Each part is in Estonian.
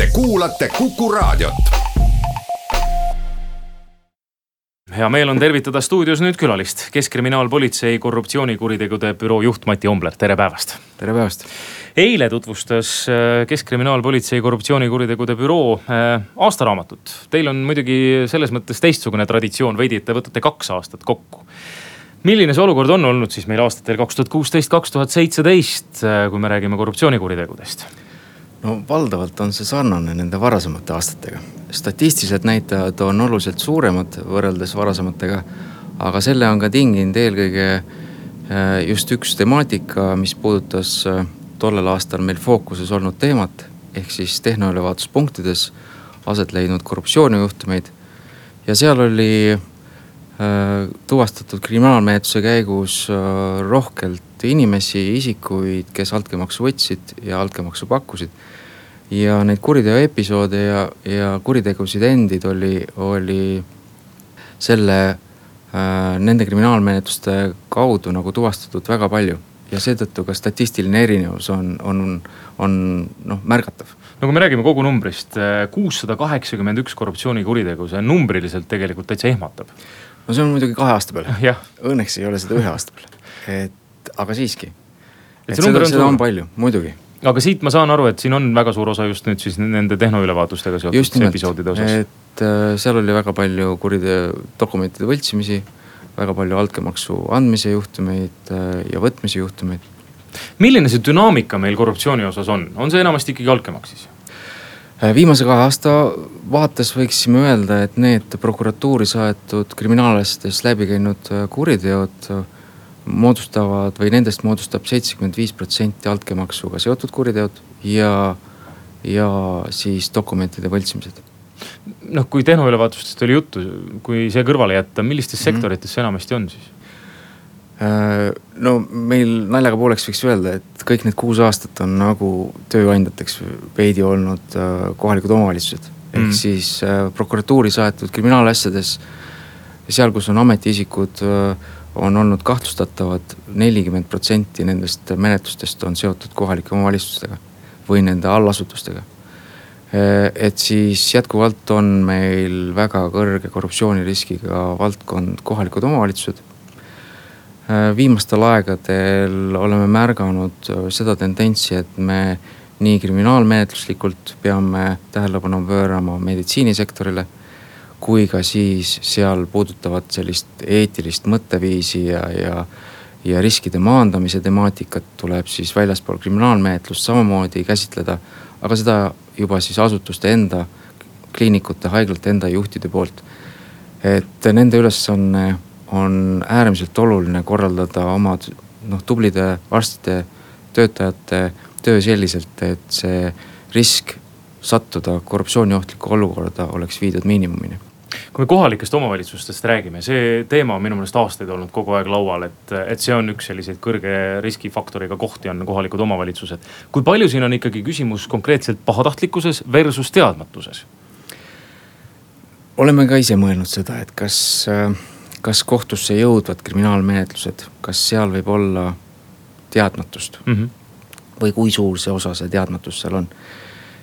Te kuulate Kuku Raadiot. hea meel on tervitada stuudios nüüd külalist, Keskkriminaalpolitsei korruptsioonikuritegude büroo juht Mati Ombler, tere päevast. tere päevast. eile tutvustas äh, Keskkriminaalpolitsei korruptsioonikuritegude büroo äh, aastaraamatut. Teil on muidugi selles mõttes teistsugune traditsioon veidi, et te võtate kaks aastat kokku milline see olukord on olnud siis meil aastatel kaks tuhat kuusteist, kaks tuhat seitseteist, äh, kui me räägime korruptsioonikuritegudest? No valdavalt on see sarnane nende varasemate aastatega. statistilised näitajad on oluliselt suuremad võrreldes varasematega. aga selle on ka tinginud eelkõige äh, just üks temaatika, mis puudutas äh, tollel aastal meil fookuses olnud teemat. ehk siis tehnoülevaatuspunktides aset leidnud korruptsioonijuhtumeid. ja seal oli Äh, tuvastatud kriminaalmenetluse käigus rohkelt inimesi, isikuid, kes altkäemaksu võtsid ja altkäemaksu pakkusid. ja neid kuriteoepisoode ja, ja kuritegusid endid oli, oli selle äh,, nende kriminaalmenetluste kaudu nagu tuvastatud väga palju. ja seetõttu ka statistiline erinevus on, on, on noh märgatav no kui me räägime kogunumbrist, äh, kuussada kaheksakümmend üks korruptsioonikuritegu, see numbriliselt tegelikult täitsa ehmatab no see on muidugi kahe aasta peale. Õnneks ei ole seda ühe aasta peale, et aga siiski. et seda, on, seda on palju, muidugi aga siit ma saan aru, et siin on väga suur osa just nüüd siis nende tehnoülevaatustega seotud episoodide osas. et äh, seal oli väga palju kuriteo dokumentide võltsimisi, väga palju altkäemaksu andmise juhtumeid äh, ja võtmise juhtumeid. milline see dünaamika meil korruptsiooni osas on, on see enamasti ikkagi altkäemaks siis? Äh, viimase kahe aasta vaates võiksime öelda, et need prokuratuuri saadetud kriminaalasjades läbi käinud kuriteod moodustavad või nendest moodustab seitsekümmend viis protsenti altkäemaksuga seotud kuriteod ja, ja siis dokumentide võltsimised. noh, kui tehnoülevaatustest oli juttu, kui see kõrvale jätta, millistes -hmm. sektorites see enamasti on siis? Äh, no meil naljaga pooleks võiks öelda, et kõik need kuus aastat on nagu tööandjateks veidi olnud äh, kohalikud omavalitsused. ehk mm. siis äh, prokuratuuri saadetud kriminaalasjades, seal, kus on ametiisikud, on olnud kahtlustatavad, nelikümmend protsenti nendest menetlustest on seotud kohalike omavalitsustega või nende allasutustega. et siis jätkuvalt on meil väga kõrge korruptsiooniriskiga valdkond kohalikud omavalitsused Äh, viimastel aegadel oleme märganud äh, seda tendentsi, et me nii kriminaalmenetluslikult peame tähelepanu pöörama meditsiinisektorile. Kui ka siis seal puudutavat sellist eetilist mõtteviisi ja, ja, ja riskide maandamise temaatikat tuleb siis väljaspool kriminaalmenetlust samamoodi käsitleda. aga seda juba siis asutuste enda, kliinikute, haiglate enda juhtide poolt. et nende ülesanne on äärmiselt oluline korraldada oma noh, tublide arstide, töötajate töö selliselt, et see risk sattuda korruptsiooniohtlikku olukorda oleks viidud miinimumini kui me kohalikest omavalitsustest räägime, see teema on minu meelest aastaid olnud kogu aeg laual, et, et see on üks selliseid kõrge riskifaktoriga kohti on kohalikud omavalitsused. kui palju siin on ikkagi küsimus konkreetselt pahatahtlikkuses versus teadmatuses? oleme ka ise mõelnud seda, et kas kas kohtusse jõudvad kriminaalmenetlused, kas seal võib olla teadmatust mm? -hmm. või kui suur see osa, see teadmatus seal on?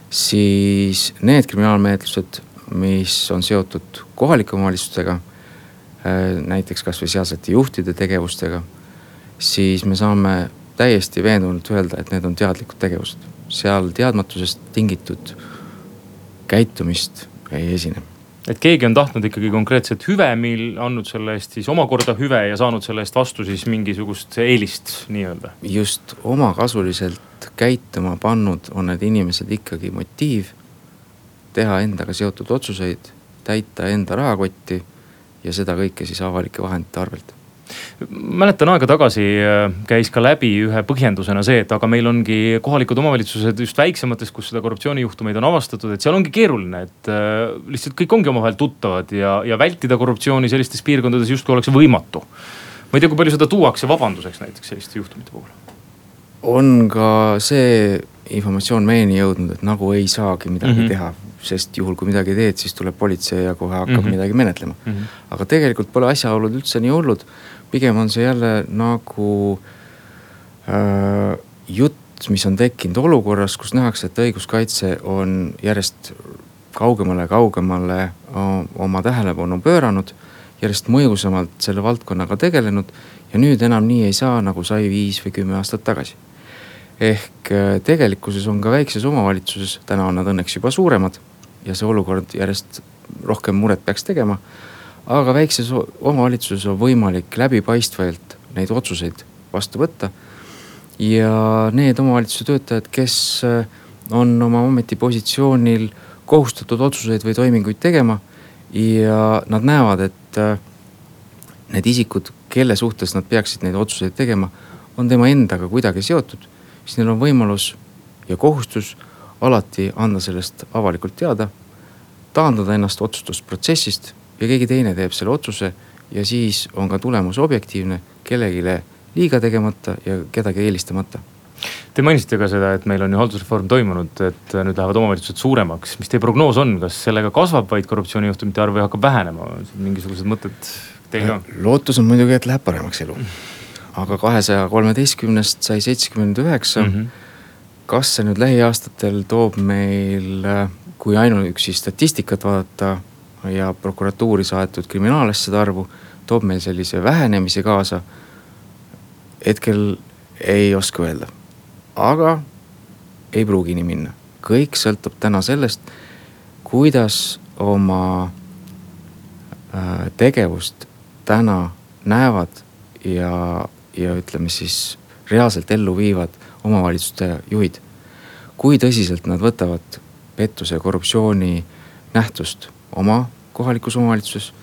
siis need kriminaalmenetlused, mis on seotud kohalike omavalitsustega, äh, näiteks kasvõi sealsete juhtide tegevustega, siis me saame täiesti veendunult öelda, et need on teadlikud tegevused. seal teadmatusest tingitud käitumist ei esine et keegi on tahtnud ikkagi konkreetset hüve, mil andnud selle eest siis omakorda hüve ja saanud selle eest vastu siis mingisugust eelist nii-öelda. just omakasuliselt käituma pannud on need inimesed ikkagi motiiv teha endaga seotud otsuseid, täita enda rahakotti ja seda kõike siis avalike vahendite arvelt mäletan aega tagasi äh, käis ka läbi ühe põhjendusena see, et aga meil ongi kohalikud omavalitsused just väiksemates, kus seda korruptsioonijuhtumeid on avastatud, et seal ongi keeruline, et äh, lihtsalt kõik ongi omavahel tuttavad ja, ja vältida korruptsiooni sellistes piirkondades justkui oleks võimatu. ma ei tea, kui palju seda tuuakse vabanduseks näiteks selliste juhtumite puhul. on ka see informatsioon meieni jõudnud, et nagu ei saagi midagi mm -hmm. teha sest juhul, kui midagi teed, siis tuleb politsei ja kohe hakkab mm -hmm. midagi menetlema mm. -hmm. aga tegelikult pole asjaolud üldse nii hullud. pigem on see jälle nagu äh, jutt, mis on tekkinud olukorras, kus nähakse, et õiguskaitse on järjest kaugemale ja kaugemale oma tähelepanu pööranud. järjest mõjusamalt selle valdkonnaga tegelenud ja nüüd enam nii ei saa, nagu sai viis või kümme aastat tagasi ehk äh, tegelikkuses on ka väikses omavalitsuses, täna on nad õnneks juba suuremad ja see olukord järjest rohkem muret peaks tegema. aga väikses omavalitsuses on võimalik läbipaistvalt neid otsuseid vastu võtta. ja need omavalitsuse töötajad, kes äh, on oma ametipositsioonil kohustatud otsuseid või toiminguid tegema ja nad näevad, et äh, need isikud, kelle suhtes nad peaksid neid otsuseid tegema, on tema endaga kuidagi seotud siis neil on võimalus ja kohustus alati anda sellest avalikult teada. taandada ennast otsustusprotsessist ja keegi teine teeb selle otsuse ja siis on ka tulemus objektiivne, kellelegi liiga tegemata ja kedagi eelistamata Te mainisite ka seda, et meil on ju haldusreform toimunud, et nüüd lähevad omavalitsused suuremaks. mis teie prognoos on, kas sellega kasvab vaid korruptsioonijuhtumite arv või hakkab vähenema, mingisugused mõtted teil ka? lootus on muidugi, et läheb paremaks elu aga kahesaja kolmeteistkümnest sai seitsekümmend üheksa. Kas see nüüd lähiaastatel toob meil, kui ainuüksi statistikat vaadata ja prokuratuuri saadetud kriminaalasjade arvu, toob meil sellise vähenemise kaasa? hetkel ei oska öelda, aga ei pruugi nii minna, kõik sõltub täna sellest, kuidas oma äh, tegevust täna näevad ja ja ütleme siis reaalselt ellu viivad omavalitsuste juhid. kui tõsiselt nad võtavad pettuse ja korruptsiooni nähtust oma kohalikus omavalitsuses.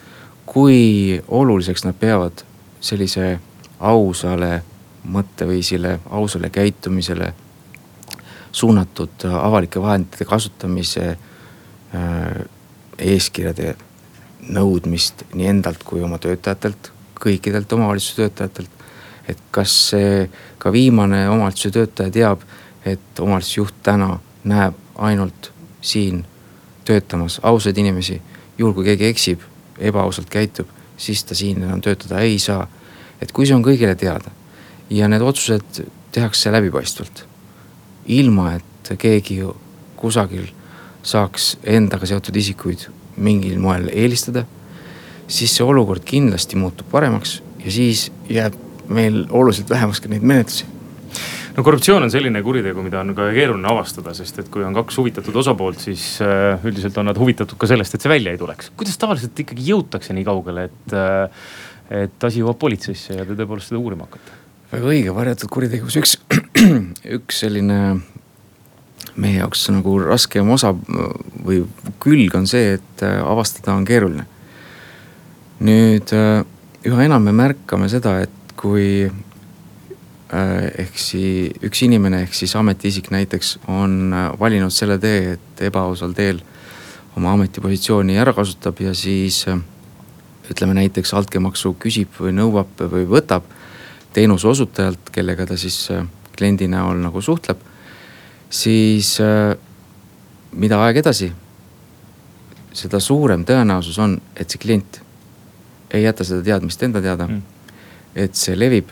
kui oluliseks nad peavad sellise ausale mõtteviisile, ausale käitumisele suunatud avalike vahendite kasutamise äh, eeskirjade nõudmist nii endalt kui oma töötajatelt, kõikidelt omavalitsuse töötajatelt et kas see ka viimane omavalitsuse töötaja teab, et omavalitsusjuht täna näeb ainult siin töötamas ausaid inimesi. juhul kui keegi eksib, ebaausalt käitub, siis ta siin enam töötada ei saa. et kui see on kõigile teada ja need otsused tehakse läbipaistvalt, ilma et keegi kusagil saaks endaga seotud isikuid mingil moel eelistada, siis see olukord kindlasti muutub paremaks ja siis jääb meil oluliselt vähemaks ka neid menetlusi no korruptsioon on selline kuritegu, mida on ka keeruline avastada, sest et kui on kaks huvitatud osapoolt, siis äh, üldiselt on nad huvitatud ka sellest, et see välja ei tuleks. kuidas tavaliselt ikkagi jõutakse nii kaugele, et, äh, et asi jõuab politseisse ja te tõepoolest seda uurima hakkate? väga õige, varjatud kuritegevus, üks, üks selline meie jaoks nagu raskem osa või külg on see, et äh, avastada on keeruline. nüüd üha enam me märkame seda, et kui äh, ehk siis üks inimene ehk siis ametiisik näiteks on äh, valinud selle tee, et ebaausal teel oma ametipositsiooni ära kasutab ja siis äh, ütleme näiteks altkäemaksu küsib või nõuab või võtab teenuse osutajalt, kellega ta siis kliendi näol nagu suhtleb. siis mida aeg edasi, seda suurem tõenäosus on, et see klient ei jäta seda teadmist enda teada mm et see levib.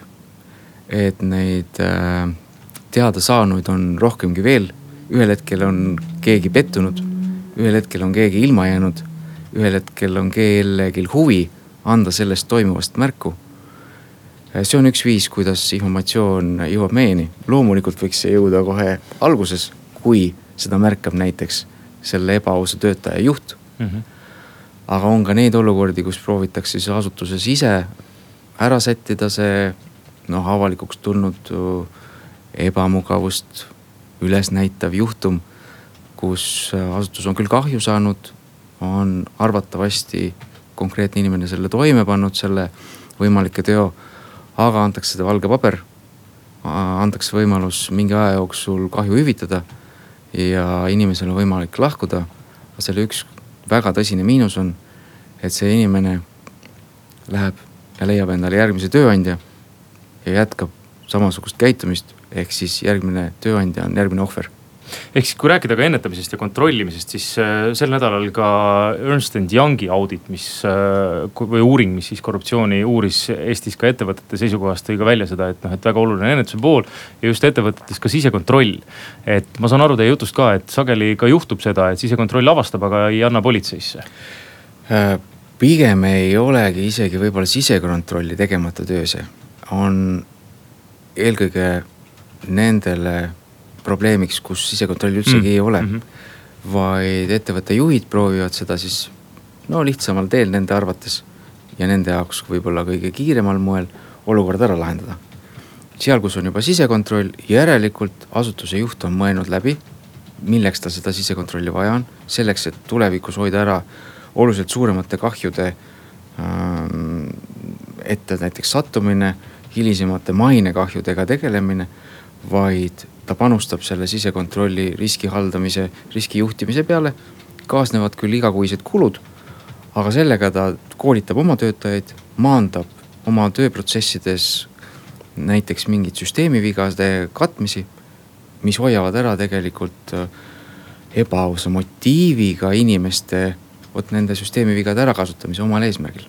et neid äh, teadasaanuid on rohkemgi veel, ühel hetkel on keegi pettunud, ühel hetkel on keegi ilma jäänud, ühel hetkel on kellelgi huvi anda sellest toimuvast märku. Äh, see on üks viis, kuidas informatsioon jõuab meieni, loomulikult võiks see jõuda kohe alguses, kui seda märkab näiteks selle ebaausa töötaja juht mm. -hmm aga on ka neid olukordi, kus proovitakse siis asutuses ise ära sättida see noh, avalikuks tulnud ebamugavust üles näitav juhtum, kus äh, asutus on küll kahju saanud, on arvatavasti konkreetne inimene selle toime pannud, selle võimalikke teo. aga antakse seda valge paber, antakse võimalus mingi aja jooksul kahju hüvitada ja inimesel on võimalik lahkuda. selle üks väga tõsine miinus on, et see inimene läheb ja leiab endale järgmise tööandja ja jätkab samasugust käitumist, ehk siis järgmine tööandja on järgmine ohver ehk siis, kui rääkida ka ennetamisest ja kontrollimisest, siis äh, sel nädalal ka Ernst and Youngi audit, mis äh, või uuring, mis siis korruptsiooni uuris Eestis ka ettevõtete seisukohast, tõi ka välja seda, et noh, et väga oluline ennetuse pool ja just ettevõtetes ka sisekontroll. et ma saan aru teie jutust ka, et sageli ka juhtub seda, et sisekontroll avastab, aga ei anna politseisse äh, pigem ei olegi isegi võib-olla sisekontrolli tegemata töö see, on eelkõige nendele probleemiks, kus sisekontrolli üldsegi mm. ei ole mm. -hmm. vaid ettevõtte juhid proovivad seda siis no lihtsamal teel nende arvates ja nende jaoks võib-olla kõige kiiremal moel olukorda ära lahendada. seal, kus on juba sisekontroll, järelikult asutuse juht on mõelnud läbi, milleks tal seda sisekontrolli vaja on, selleks, et tulevikus hoida ära oluliselt suuremate kahjude ähm, ette näiteks sattumine, hilisemate mainekahjudega tegelemine, vaid ta panustab selle sisekontrolli riski haldamise, riski juhtimise peale. kaasnevad küll igakuised kulud, aga sellega ta koolitab oma töötajaid, maandab oma tööprotsessides näiteks mingeid süsteemivigade katmisi, mis hoiavad ära tegelikult äh, ebaausa motiiviga inimeste vot nende süsteemivigade ärakasutamise omal eesmärgil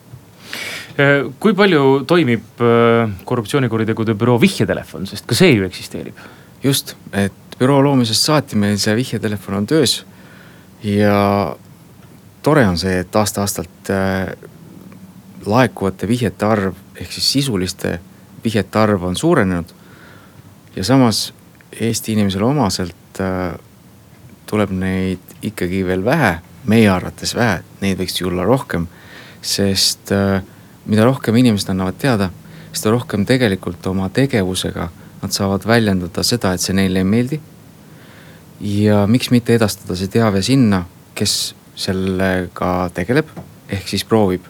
äh, kui palju toimib äh, korruptsioonikuritegude büroo vihjetelefon, sest ka see ju eksisteerib just, et büroo loomisest saati meil see vihjetelefon on töös. ja tore on see, et aasta-aastalt äh, laekuvate vihjete arv ehk siis sisuliste vihjete arv on suurenenud. ja samas Eesti inimesele omaselt tuleb neid ikkagi veel vähe, meie arvates vähe, neid võiks ju olla rohkem. sest äh, mida rohkem inimesed annavad teada, seda rohkem tegelikult oma tegevusega Nad saavad väljendada seda, et see neile ei meeldi. ja miks mitte edastada see teave sinna, kes sellega tegeleb, ehk siis proovib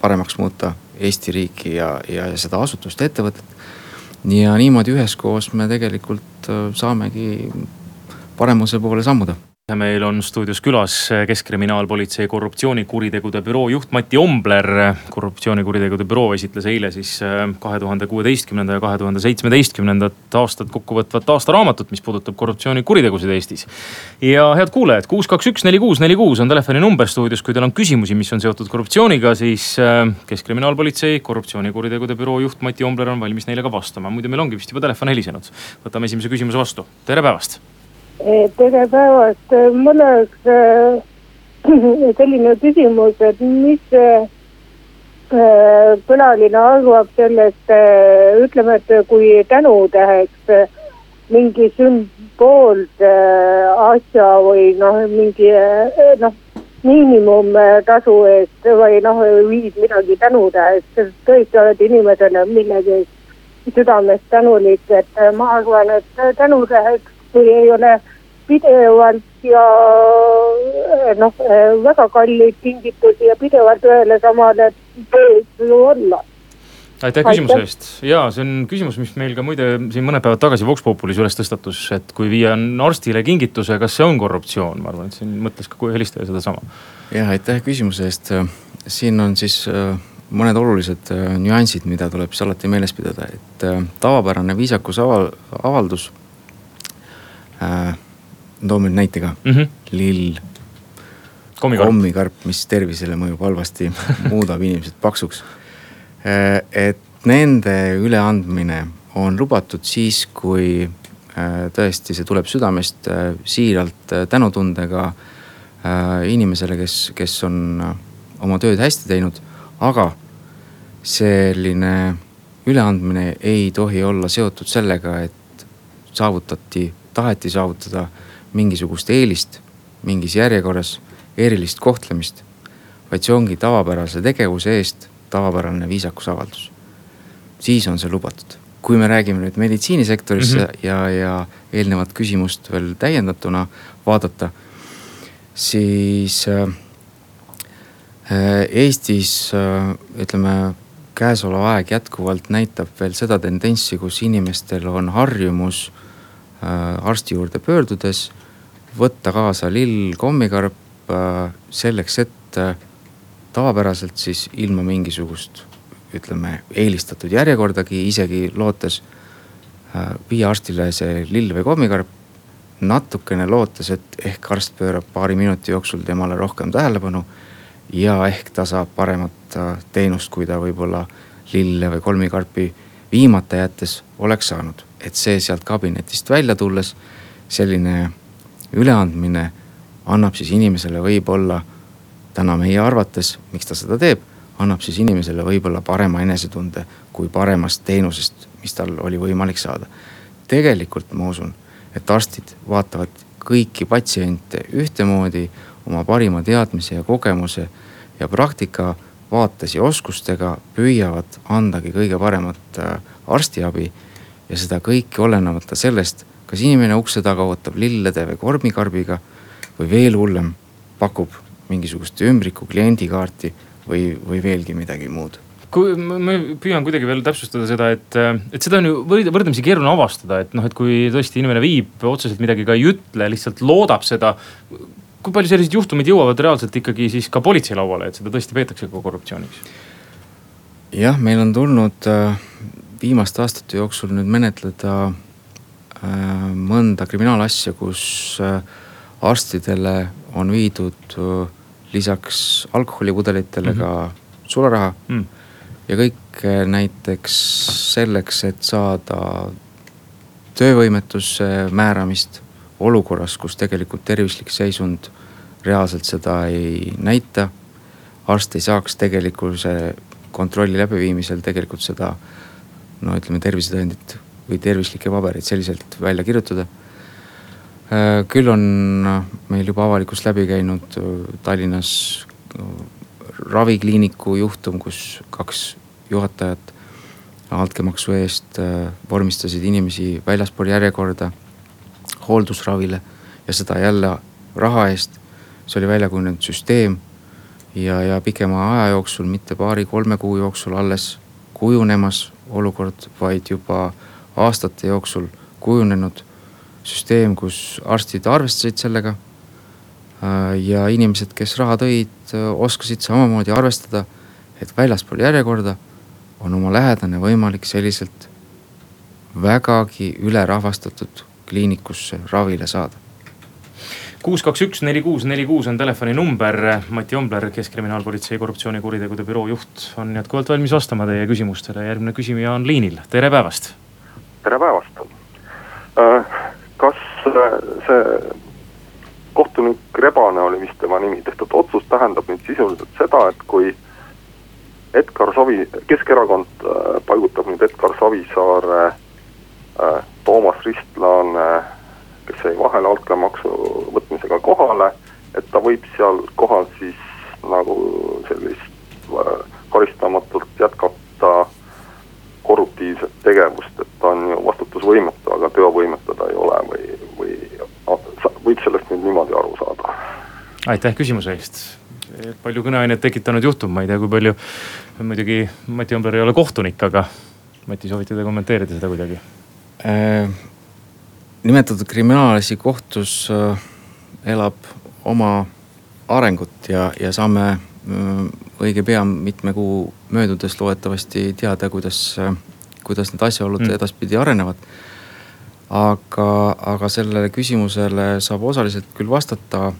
paremaks muuta Eesti riiki ja, ja seda asutust ettevõtet. ja niimoodi üheskoos me tegelikult äh, saamegi paremuse poole sammuda meil on stuudios külas Keskkriminaalpolitsei korruptsioonikuritegude büroo juht Mati Ombler. korruptsioonikuritegude büroo esitles eile siis äh, kahe tuhande kuueteistkümnenda ja kahe tuhande seitsmeteistkümnendat aastat kokku võtvat aastaraamatut, mis puudutab korruptsioonikuritegusid Eestis. ja head kuulajad, kuus, kaks, üks, neli, kuus, neli, kuus on telefoninumber stuudios, kui teil on küsimusi, mis on seotud korruptsiooniga, siis äh, Keskkriminaalpolitsei korruptsioonikuritegude büroo juht Mati Ombler on valmis neile ka vastama. muidu meil ongi vist juba telefon helisenud. võtame esimese küsimuse vastu, tere päevast tere päevast, mul oleks äh, selline küsimus, et mis külaline arvab sellest, ütleme, et kui tänutäheks mingi sümboolse asja või noh, mingi noh, miinimumtasu eest või noh, viid midagi tänutäheks, tõesti oled inimesena millegi eest südamest tänulik, et ma arvan, et tänutäheks kui ei ole pidevalt ja eh, noh, eh, väga kalleid kingitusi ja pidevalt ühele samale tööd olla. Aitäh küsimuse eest! Ja see on küsimus, mis meil ka muide siin mõned päevad tagasi Vox Populis üles tõstatus, et kui viia arstile kingituse, kas see on korruptsioon, ma arvan, et siin mõtles ka helistaja sedasama. jah, aitäh küsimuse eest, siin on siis äh, mõned olulised nüansid, mida tuleb siis alati meeles pidada, et tavapärane viisakus aval, avaldus äh, toome nüüd näite ka mm, -hmm. lill. kommikarp, kommikarp, mis tervisele mõjub halvasti muudab inimesed paksuks. Äh, et nende üleandmine on lubatud siis, kui äh, tõesti see tuleb südamest äh, siiralt tänutundega inimesele, kes, kes on oma tööd hästi teinud, aga selline üleandmine ei tohi olla seotud sellega, et saavutati, taheti saavutada mingisugust eelist mingis järjekorras, erilist kohtlemist. vaid see ongi tavapärase tegevuse eest tavapärane viisakusavaldus. siis on see lubatud. kui me räägime nüüd meditsiinisektorisse mm -hmm. ja, ja eelnevat küsimust veel täiendatuna vaadata, siis äh, Eestis äh, ütleme käesolev aeg jätkuvalt näitab veel seda tendentsi, kus inimestel on harjumus arsti juurde pöördudes võtta kaasa lill, kommikarp äh, selleks, et äh, tavapäraselt siis ilma mingisugust ütleme eelistatud järjekordagi, isegi lootes äh, viia arstile see lill või kommikarp. natukene lootes, et ehk arst pöörab paari minuti jooksul temale rohkem tähelepanu ja ehk ta saab paremat äh, teenust, kui ta võib-olla lille või kolmikarpi viimata jättes oleks saanud. et see sealt kabinetist välja tulles, selline üleandmine annab siis inimesele võib-olla täna meie arvates, miks ta seda teeb, annab siis inimesele võib-olla parema enesetunde kui paremast teenusest, mis tal oli võimalik saada. tegelikult ma usun, et arstid vaatavad kõiki patsiente ühtemoodi oma parima teadmise ja kogemuse ja praktika vaates ja oskustega püüavad andagi kõige paremat äh, arstiabi. ja seda kõike olenemata sellest, kas inimene ukse taga ootab lillede või kormikarbiga või veel hullem, pakub mingisugust ümbriku kliendikaarti või, või veelgi midagi muud kui ma püüan kuidagi veel täpsustada seda, et, et seda on ju võrdlemisi keeruline avastada, et noh, et kui tõesti inimene viib otseselt midagi ka ei ütle, lihtsalt loodab seda kui palju sellised juhtumid jõuavad reaalselt ikkagi siis ka politsei lauale, et seda tõesti peetakse ka korruptsiooniks? jah, meil on tulnud äh, viimaste aastate jooksul nüüd menetleda äh, mõnda kriminaalasja, kus äh, arstidele on viidud lisaks alkoholipudelitele mm -hmm. ka sularaha mm. ja kõik näiteks selleks, et saada töövõimetuse määramist olukorras, kus tegelikult tervislik seisund reaalselt seda ei näita. arst ei saaks tegelikkuse kontrolli läbiviimisel tegelikult seda no ütleme tervisetõendit või tervislikke pabereid selliselt välja kirjutada. Äh, küll on meil juba avalikkus läbi käinud äh, Tallinnas äh, ravikliiniku juhtum, kus kaks juhatajat altkäemaksu eest vormistasid inimesi väljaspool järjekorda hooldusravile ja seda jälle raha eest. see oli välja kujunenud süsteem ja, ja pikema aja jooksul, mitte paari-kolme kuu jooksul alles kujunemas olukord, vaid juba aastate jooksul kujunenud süsteem, kus arstid arvestasid sellega. ja inimesed, kes raha tõid, oskasid samamoodi arvestada, et väljaspool järjekorda on oma lähedane võimalik selliselt vägagi ülerahvastatud kliinikusse ravile saada kuus, kaks, üks, neli, kuus, neli, kuus on telefoninumber. Mati Ombler, Keskkriminaalpolitsei korruptsioonikuritegude büroo juht on jätkuvalt valmis vastama teie küsimustele. järgmine küsija on liinil, tere päevast. tere päevast. Äh, kas äh, see kohtunik Rebane oli vist tema nimi, tehtud otsus tähendab nüüd sisuliselt seda, et kui Edgar Savi, Keskerakond äh, paigutab nüüd Edgar Savisaare Toomas Ristlaane, kes jäi vahele altkäemaksu võtmisega kohale, et ta võib seal kohal siis nagu sellist äh, karistamatult jätkata korruptiivset tegevust, et ta on ju vastutusvõimetu, aga teovõimetu ta ei ole või, või võib sellest nüüd niimoodi aru saada? aitäh küsimuse eest palju kõneainet tekitanud juhtum, ma ei tea, kui palju, muidugi Mati Ombler ei ole kohtunik, aga Mati, soovite te kommenteerida seda kuidagi? Äh, nimetatud kriminaalasi kohtus äh, elab oma arengut ja, ja saame äh, õige pea mitme kuu möödudes loodetavasti teada, kuidas, kuidas need asjaolud mm. edaspidi arenevad. aga, aga sellele küsimusele saab osaliselt küll vastata,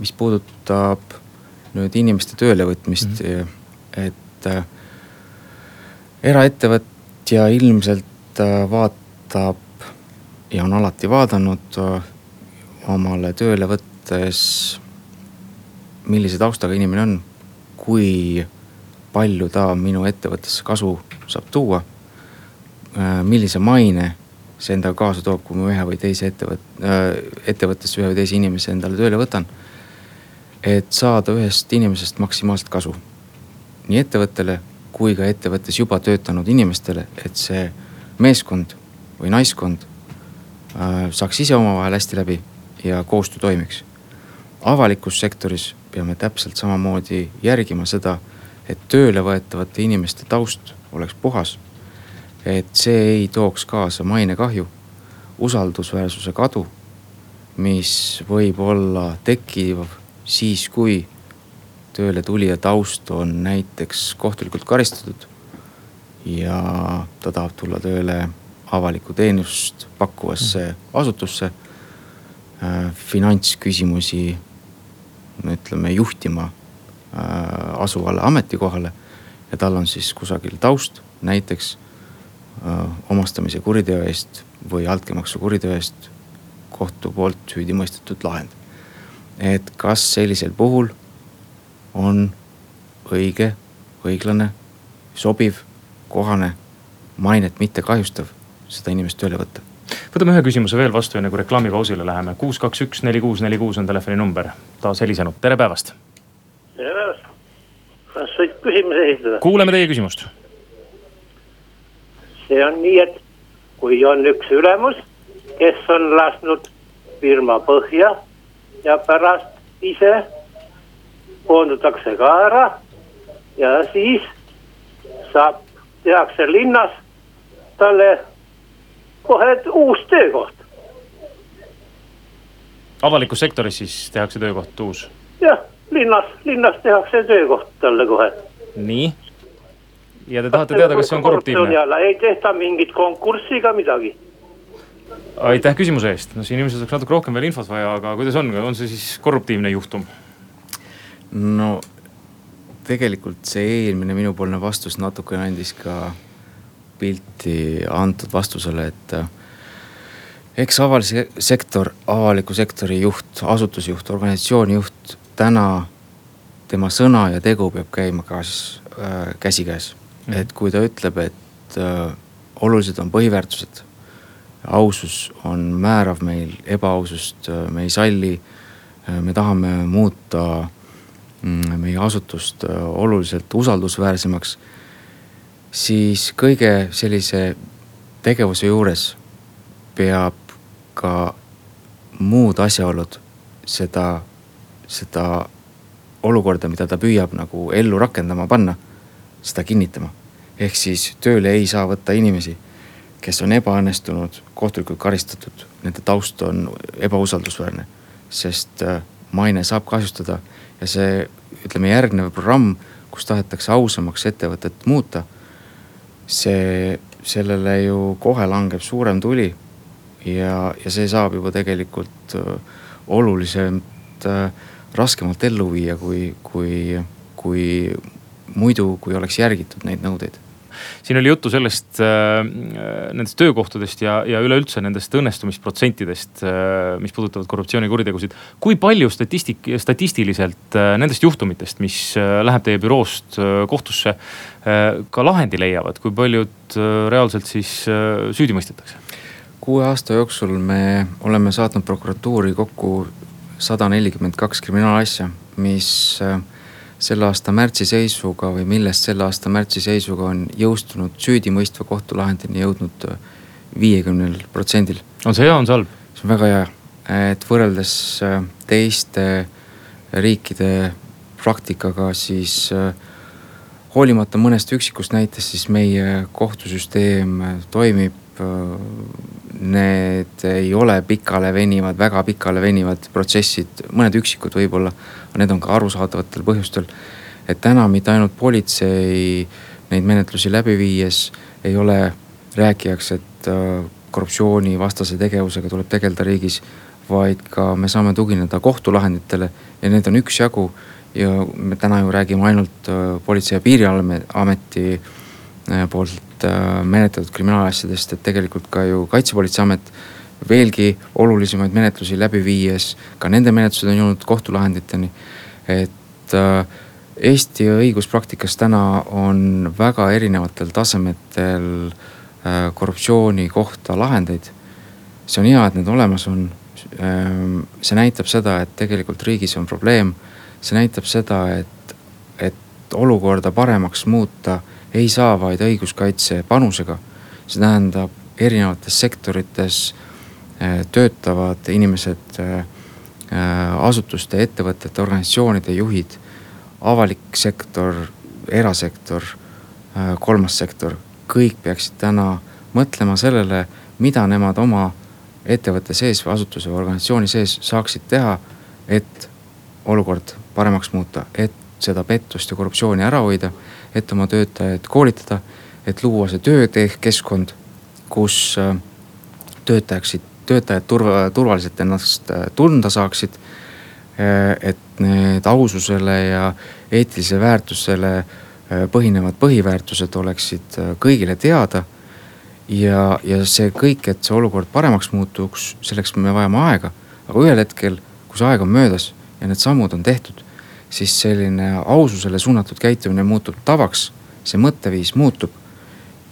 mis puudutab nüüd inimeste töölevõtmist mm., et äh, eraettevõtja ilmselt vaatab ja on alati vaadanud äh, omale tööle võttes, millise taustaga inimene on, kui palju ta minu ettevõttesse kasu saab tuua. Äh, millise maine see endaga kaasa toob, kui ma ühe või teise ettevõtte, äh, ettevõttesse ühe või teise inimese endale tööle võtan. et saada ühest inimesest maksimaalselt kasu. nii ettevõttele kui ka ettevõttes juba töötanud inimestele, et see meeskond või naiskond Äh, saaks ise omavahel hästi läbi ja koostöö toimiks. avalikus sektoris peame täpselt samamoodi järgima seda, et tööle võetavate inimeste taust oleks puhas. et see ei tooks kaasa mainekahju, usaldusväärsuse kadu, mis võib olla tekkiv siis, kui tööle tulija taust on näiteks kohtulikult karistatud ja ta tahab tulla tööle avalikku teenust pakkuvasse asutusse äh, finantsküsimusi ütleme juhtima äh, asuvale ametikohale ja tal on siis kusagil taust, näiteks äh, omastamise kuriteo eest või altkäemaksu kuriteo eest kohtu poolt süüdi mõistetud lahend. et kas sellisel puhul on õige, õiglane, sobiv, kohane, mainet mitte kahjustav seda inimest tööle võtta. võtame ühe küsimuse veel vastu, enne kui reklaamipausile läheme. kuus, kaks, üks, neli, kuus, neli, kuus on telefoninumber. taas helisenud, tere päevast. tere päevast. kas võib küsimuse esitada? kuuleme teie küsimust. see on nii, et kui on üks ülemus, kes on lasknud firma põhja ja pärast ise koondatakse ka ära ja siis saab, tehakse linnas talle kohe uus töökoht. avalikus sektoris siis tehakse töökoht uus? jah, linnas, linnas tehakse töökoht talle kohe. nii? ja te tahate teada, kas see on korruptiivne? ei tehta mingit konkurssi ega midagi. aitäh küsimuse eest, no siin ilmselt oleks natuke rohkem veel infot vaja, aga kuidas on, on see siis korruptiivne juhtum? no tegelikult see eelmine minupoolne vastus natukene andis ka pilti antud vastusele, et äh, eks avalik sektor, avaliku sektori juht, asutusjuht, organisatsiooni juht, täna tema sõna ja tegu peab käima ka siis äh, käsikäes mm.. et kui ta ütleb, et äh, olulised on põhiväärtused, ausus on määrav meil, ebaausust äh, me ei salli äh,. me tahame muuta mm, meie asutust äh, oluliselt usaldusväärsemaks siis kõige sellise tegevuse juures peab ka muud asjaolud seda, seda olukorda, mida ta püüab nagu ellu rakendama panna, seda kinnitama. ehk siis tööle ei saa võtta inimesi, kes on ebaõnnestunud, kohtulikult karistatud, nende taust on ebausaldusväärne. sest äh, maine saab kahjustada ja see, ütleme järgnev programm, kus tahetakse ausamaks ettevõtet muuta see, sellele ju kohe langeb suurem tuli. ja, ja see saab juba tegelikult äh, oluliselt äh, raskemalt ellu viia, kui, kui, kui muidu, kui oleks järgitud neid nõudeid siin oli juttu sellest äh,, nendest töökohtadest ja, ja üleüldse nendest õnnestumisprotsentidest äh,, mis puudutavad korruptsioonikuritegusid. kui palju statistik, statistiliselt äh, nendest juhtumitest, mis äh, läheb teie büroost kohtusse ka lahendi leiavad, kui paljud reaalselt siis süüdi mõistetakse? kuue aasta jooksul me oleme saatnud prokuratuuri kokku sada nelikümmend kaks kriminaalasja, mis äh, selle aasta märtsi seisuga või millest selle aasta märtsi seisuga on jõustunud süüdimõistva kohtulahendini jõudnud äh, viiekümnel protsendil. on see hea, on see halb? see on väga hea, et võrreldes äh, teiste riikide praktikaga, siis äh, hoolimata mõnest üksikust näitest, siis meie kohtusüsteem toimib. Need ei ole pikale venivad, väga pikale venivad protsessid, mõned üksikud võib-olla need on ka arusaadavatel põhjustel. et täna mitte ainult politsei neid menetlusi läbi viies ei ole rääkijaks, et äh, korruptsioonivastase tegevusega tuleb tegeleda riigis. vaid ka me saame tugineda kohtulahenditele ja need on üksjagu. ja me täna ju räägime ainult äh, Politsei- ja Piirivalveameti äh, poolt menetletud kriminaalasjadest, et tegelikult ka ju Kaitsepolitseiamet veelgi olulisemaid menetlusi läbi viies, ka nende menetlused on jõudnud kohtulahenditeni. et äh, Eesti õiguspraktikas täna on väga erinevatel tasemetel äh, korruptsiooni kohta lahendeid. see on hea, et need olemas on. See näitab seda, et tegelikult riigis on probleem. see näitab seda, et olukorda paremaks muuta ei saa vaid õiguskaitse panusega. see tähendab erinevates sektorites Äh, töötavad inimesed, äh, äh, asutuste, ettevõtete, organisatsioonide juhid, avalik sektor, erasektor, kolmas sektor, kõik peaksid täna mõtlema sellele, mida nemad oma ettevõtte sees või asutuse või organisatsiooni sees saaksid teha, et olukord paremaks muuta, et seda pettust ja korruptsiooni ära hoida, et oma töötajaid koolitada, et luua see töökeskkond, kus äh, töötajaksid, töötajad turva, turvaliselt ennast äh, tunda saaksid. Äh, et need aususele ja eetilisele väärtusele põhinevad põhiväärtused oleksid kõigile teada ja, ja see kõik, et see olukord paremaks muutuks, selleks me vajame aega. aga ühel hetkel, kui see aeg on möödas ja need sammud on tehtud, siis selline aususele suunatud käitumine muutub tavaks, see mõtteviis muutub.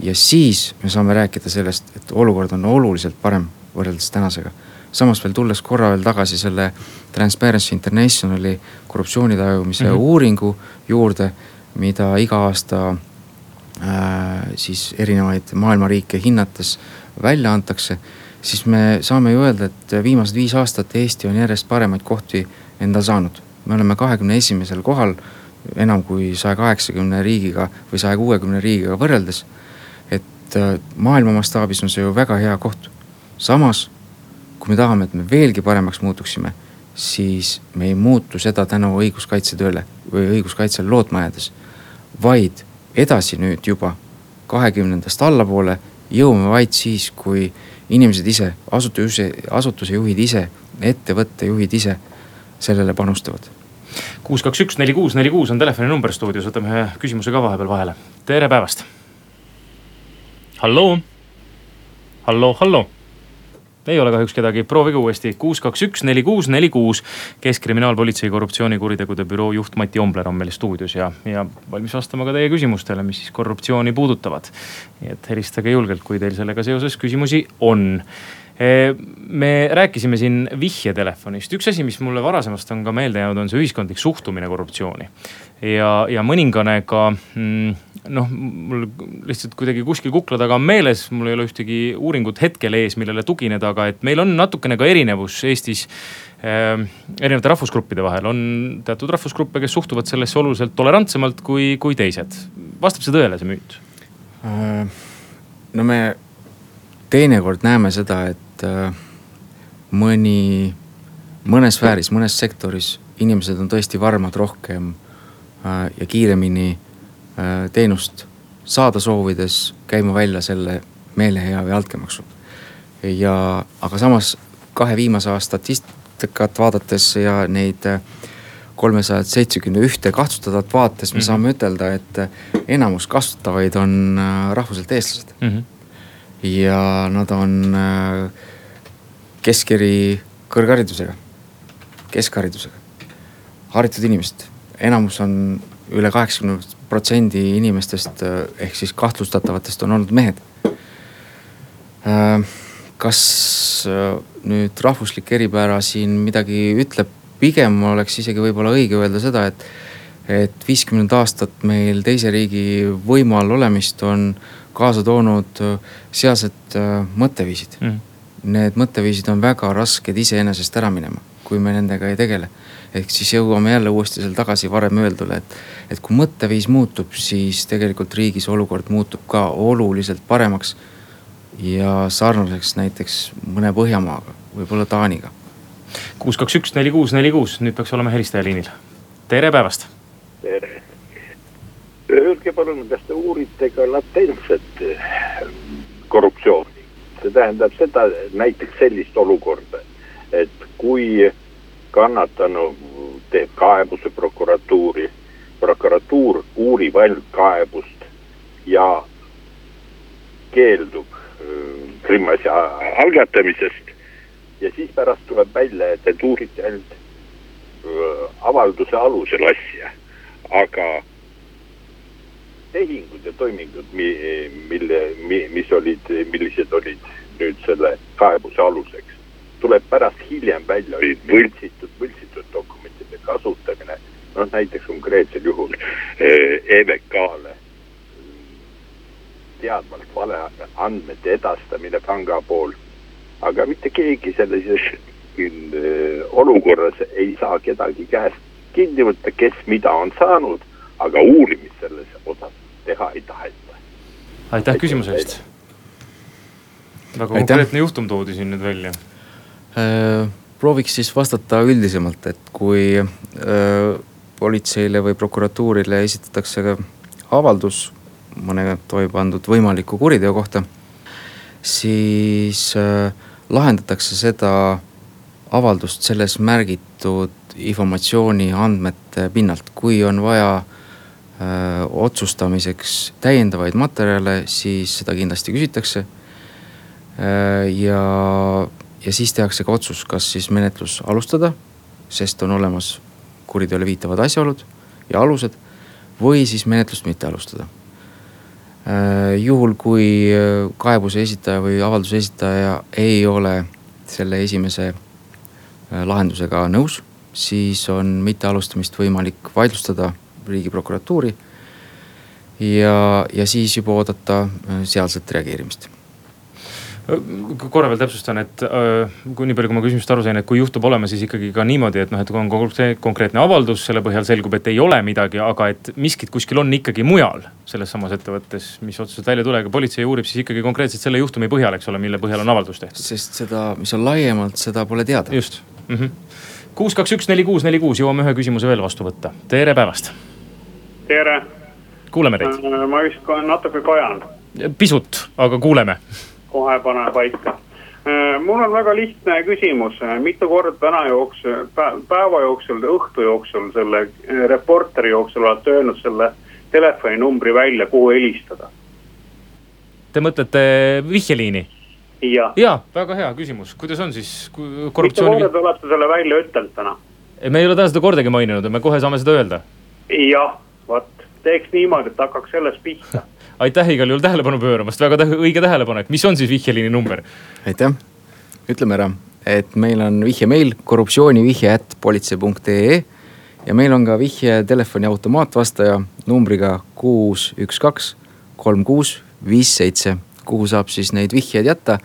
ja siis me saame rääkida sellest, et olukord on oluliselt parem võrreldes tänasega. samas veel tulles korra veel tagasi selle Transparency Internationali korruptsiooni tajumise mm -hmm. uuringu juurde, mida iga aasta Äh, siis erinevaid maailma riike hinnates välja antakse. siis me saame ju öelda, et viimased viis aastat Eesti on järjest paremaid kohti endale saanud. Me oleme kahekümne esimesel kohal enam kui saja kaheksakümne riigiga või saja kuuekümne riigiga võrreldes. et äh, maailma mastaabis on see ju väga hea koht. samas, kui me tahame, et me veelgi paremaks muutuksime, siis me ei muutu seda tänu õiguskaitsetööle või õiguskaitsele lootma jäädes, vaid edasi nüüd juba kahekümnendast allapoole jõuame vaid siis, kui inimesed ise, asutuse, asutuse juhid ise, ettevõtte juhid ise sellele panustavad. kuus, kaks, üks, neli, kuus, neli, kuus on telefoninumber stuudios, võtame ühe küsimuse ka vahepeal vahele. tere päevast. halloo, halloo, halloo ei ole kahjuks kedagi, proovige uuesti, kuus, kaks, üks, neli, kuus, neli, kuus. keskkriminaalpolitsei korruptsioonikuritegude büroo juht Mati Ombler on meil stuudios ja, ja valmis vastama ka teie küsimustele, mis siis korruptsiooni puudutavad. nii et helistage julgelt, kui teil sellega seoses küsimusi on me rääkisime siin vihjetelefonist, üks asi, mis mulle varasemast on ka meelde jäänud, on see ühiskondlik suhtumine korruptsiooni. ja, ja mõningane ka mm, noh, mul lihtsalt kuidagi kuskil kukla taga on meeles, mul ei ole ühtegi uuringut hetkel ees, millele tugineda, aga et meil on natukene ka erinevus Eestis äh, erinevate rahvusgruppide vahel. on teatud rahvusgruppe, kes suhtuvad sellesse oluliselt tolerantsemalt kui, kui teised. vastab see tõele, see müüt äh,? no me teinekord näeme seda, et äh, mõni, mõnes sfääris, mõnes sektoris inimesed on tõesti varmad rohkem äh, ja kiiremini Äh, teenust saada soovides käima välja selle meelehea või altkäemaksu. ja, aga samas kahe viimase aasta statistikat vaadates ja neid kolmesajat seitsekümne ühte kahtlustatavat vaates me mm -hmm. saame ütelda, et enamus kasutavaid on rahvuselt eestlased mm. -hmm. Ja nad on keskeri kõrgharidusega, keskharidusega, haritud inimesed, enamus on üle kaheksakümne protsendi inimestest ehk siis kahtlustatavatest on olnud mehed. Äh, kas äh, nüüd rahvuslik eripära siin midagi ütleb, pigem oleks isegi võib-olla õige öelda seda, et, et viiskümmend aastat meil teise riigi võimu all olemist on kaasa toonud äh, sealsed mõtteviisid mm.. Need mõtteviisid on väga rasked iseenesest ära minema, kui me nendega ei tegele ehk siis jõuame jälle uuesti seal tagasi varem öeldule, et, et kui mõtteviis muutub, siis tegelikult riigis olukord muutub ka oluliselt paremaks. ja sarnaseks näiteks mõne Põhjamaaga, võib-olla Taaniga. kuus, kaks, üks, neli, kuus, neli, kuus, nüüd peaks olema helistaja liinil. tere päevast. tere. Öelge palun, kas te uurite ka latentset korruptsiooni? see tähendab seda, näiteks sellist olukorda, et kui kannatanu teeb kaebuse prokuratuuri, prokuratuur uurib ainult kaebust ja keeldub kriminaalasja algatamisest. ja siis pärast tuleb välja, et, et uuriti ainult avalduse alusel asja, aga tehingud ja toimingud, mille, mis olid, millised olid nüüd selle kaebuse aluseks tuleb pärast hiljem välja, olid võltsitud, võltsitud dokumentide kasutamine. noh, näiteks konkreetsel juhul EVK-le teadvalt valeandmete edastamine panga poolt. aga mitte keegi sellises olukorras ei saa kedagi käest kinni võtta, kes mida on saanud, aga uurimist selles osas teha ei taheta. aitäh küsimuse eest. väga konkreetne juhtum toodi siin nüüd välja äh,. prooviks siis vastata üldisemalt, et kui äh, politseile või prokuratuurile esitatakse avaldus mõne toime pandud võimaliku kuriteo kohta, siis äh, lahendatakse seda avaldust selles märgitud informatsiooni andmete pinnalt, kui on vaja otsustamiseks täiendavaid materjale, siis seda kindlasti küsitakse. Äh, ja, ja siis tehakse ka otsus, kas siis menetlus alustada, sest on olemas kuriteole viitavad asjaolud ja alused. või siis menetlust mitte alustada. Äh, juhul, kui kaebuse esitaja või avalduse esitaja ei ole selle esimese lahendusega nõus siis on mittealustamist võimalik vaidlustada riigiprokuratuuri. ja, ja siis juba oodata äh, sealset reageerimist korra veel täpsustan, et äh, kui nii palju, kui ma küsimusest aru sain, et kui juhtub olema, siis ikkagi ka niimoodi, et noh, et kui on konkreetne avaldus, selle põhjal selgub, et ei ole midagi, aga et miskit kuskil on ikkagi mujal. selles samas ettevõttes, mis otseselt välja ei tule, aga politsei uurib siis ikkagi konkreetselt selle juhtumi põhjal, eks ole, mille põhjal on avaldus tehtud. sest seda, mis on laiemalt, seda pole teada. just. -hmm kuus, kaks, üks, neli, kuus, neli, kuus, jõuame ühe küsimuse veel vastu võtta. tere päevast. Tere. kuuleme teid. Äh, ma vist natuke kajan. pisut, aga kuuleme. kohe panen paika. Äh, mul on väga lihtne küsimus, mitu korda täna jooksul, päeva jooksul, õhtu jooksul, selle äh, reporteri jooksul olete öelnud selle telefoninumbri välja, kuhu helistada? Te mõtlete vihjeliini? ja, ja, väga hea küsimus, kuidas on siis korruptsiooni. mitu korda te olete selle välja ütelnud täna? me ei ole täna seda kordagi maininud me kohe saame seda öelda. jah, vot teeks niimoodi, et hakkaks sellest pihta aitäh igal juhul tähelepanu pööramast, väga tähe, õige tähelepanek, mis on siis vihjeliini number? aitäh, ütleme ära, et meil on vihjemeil korruptsioonivihje at politsei.ee ja meil on ka vihje telefoni automaatvastaja numbriga kuus, üks, kaks, kolm, kuus, viis, seitse kuhu saab siis neid vihjeid jätta.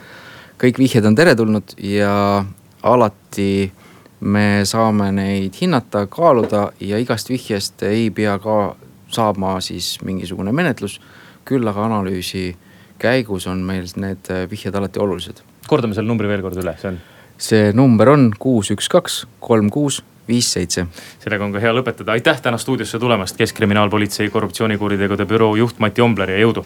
kõik vihjed on teretulnud ja alati me saame neid hinnata, kaaluda ja igast vihjest ei pea ka saama siis mingisugune menetlus. küll aga analüüsi käigus on meil need vihjed alati olulised. kordame selle numbri veel kord üle, see on? see number on kuus, üks, kaks, kolm, kuus viis, seitse. sellega on ka hea lõpetada, aitäh täna stuudiosse tulemast, Keskkriminaalpolitsei korruptsioonikuritegude büroo juht Mati Ombler ja jõudu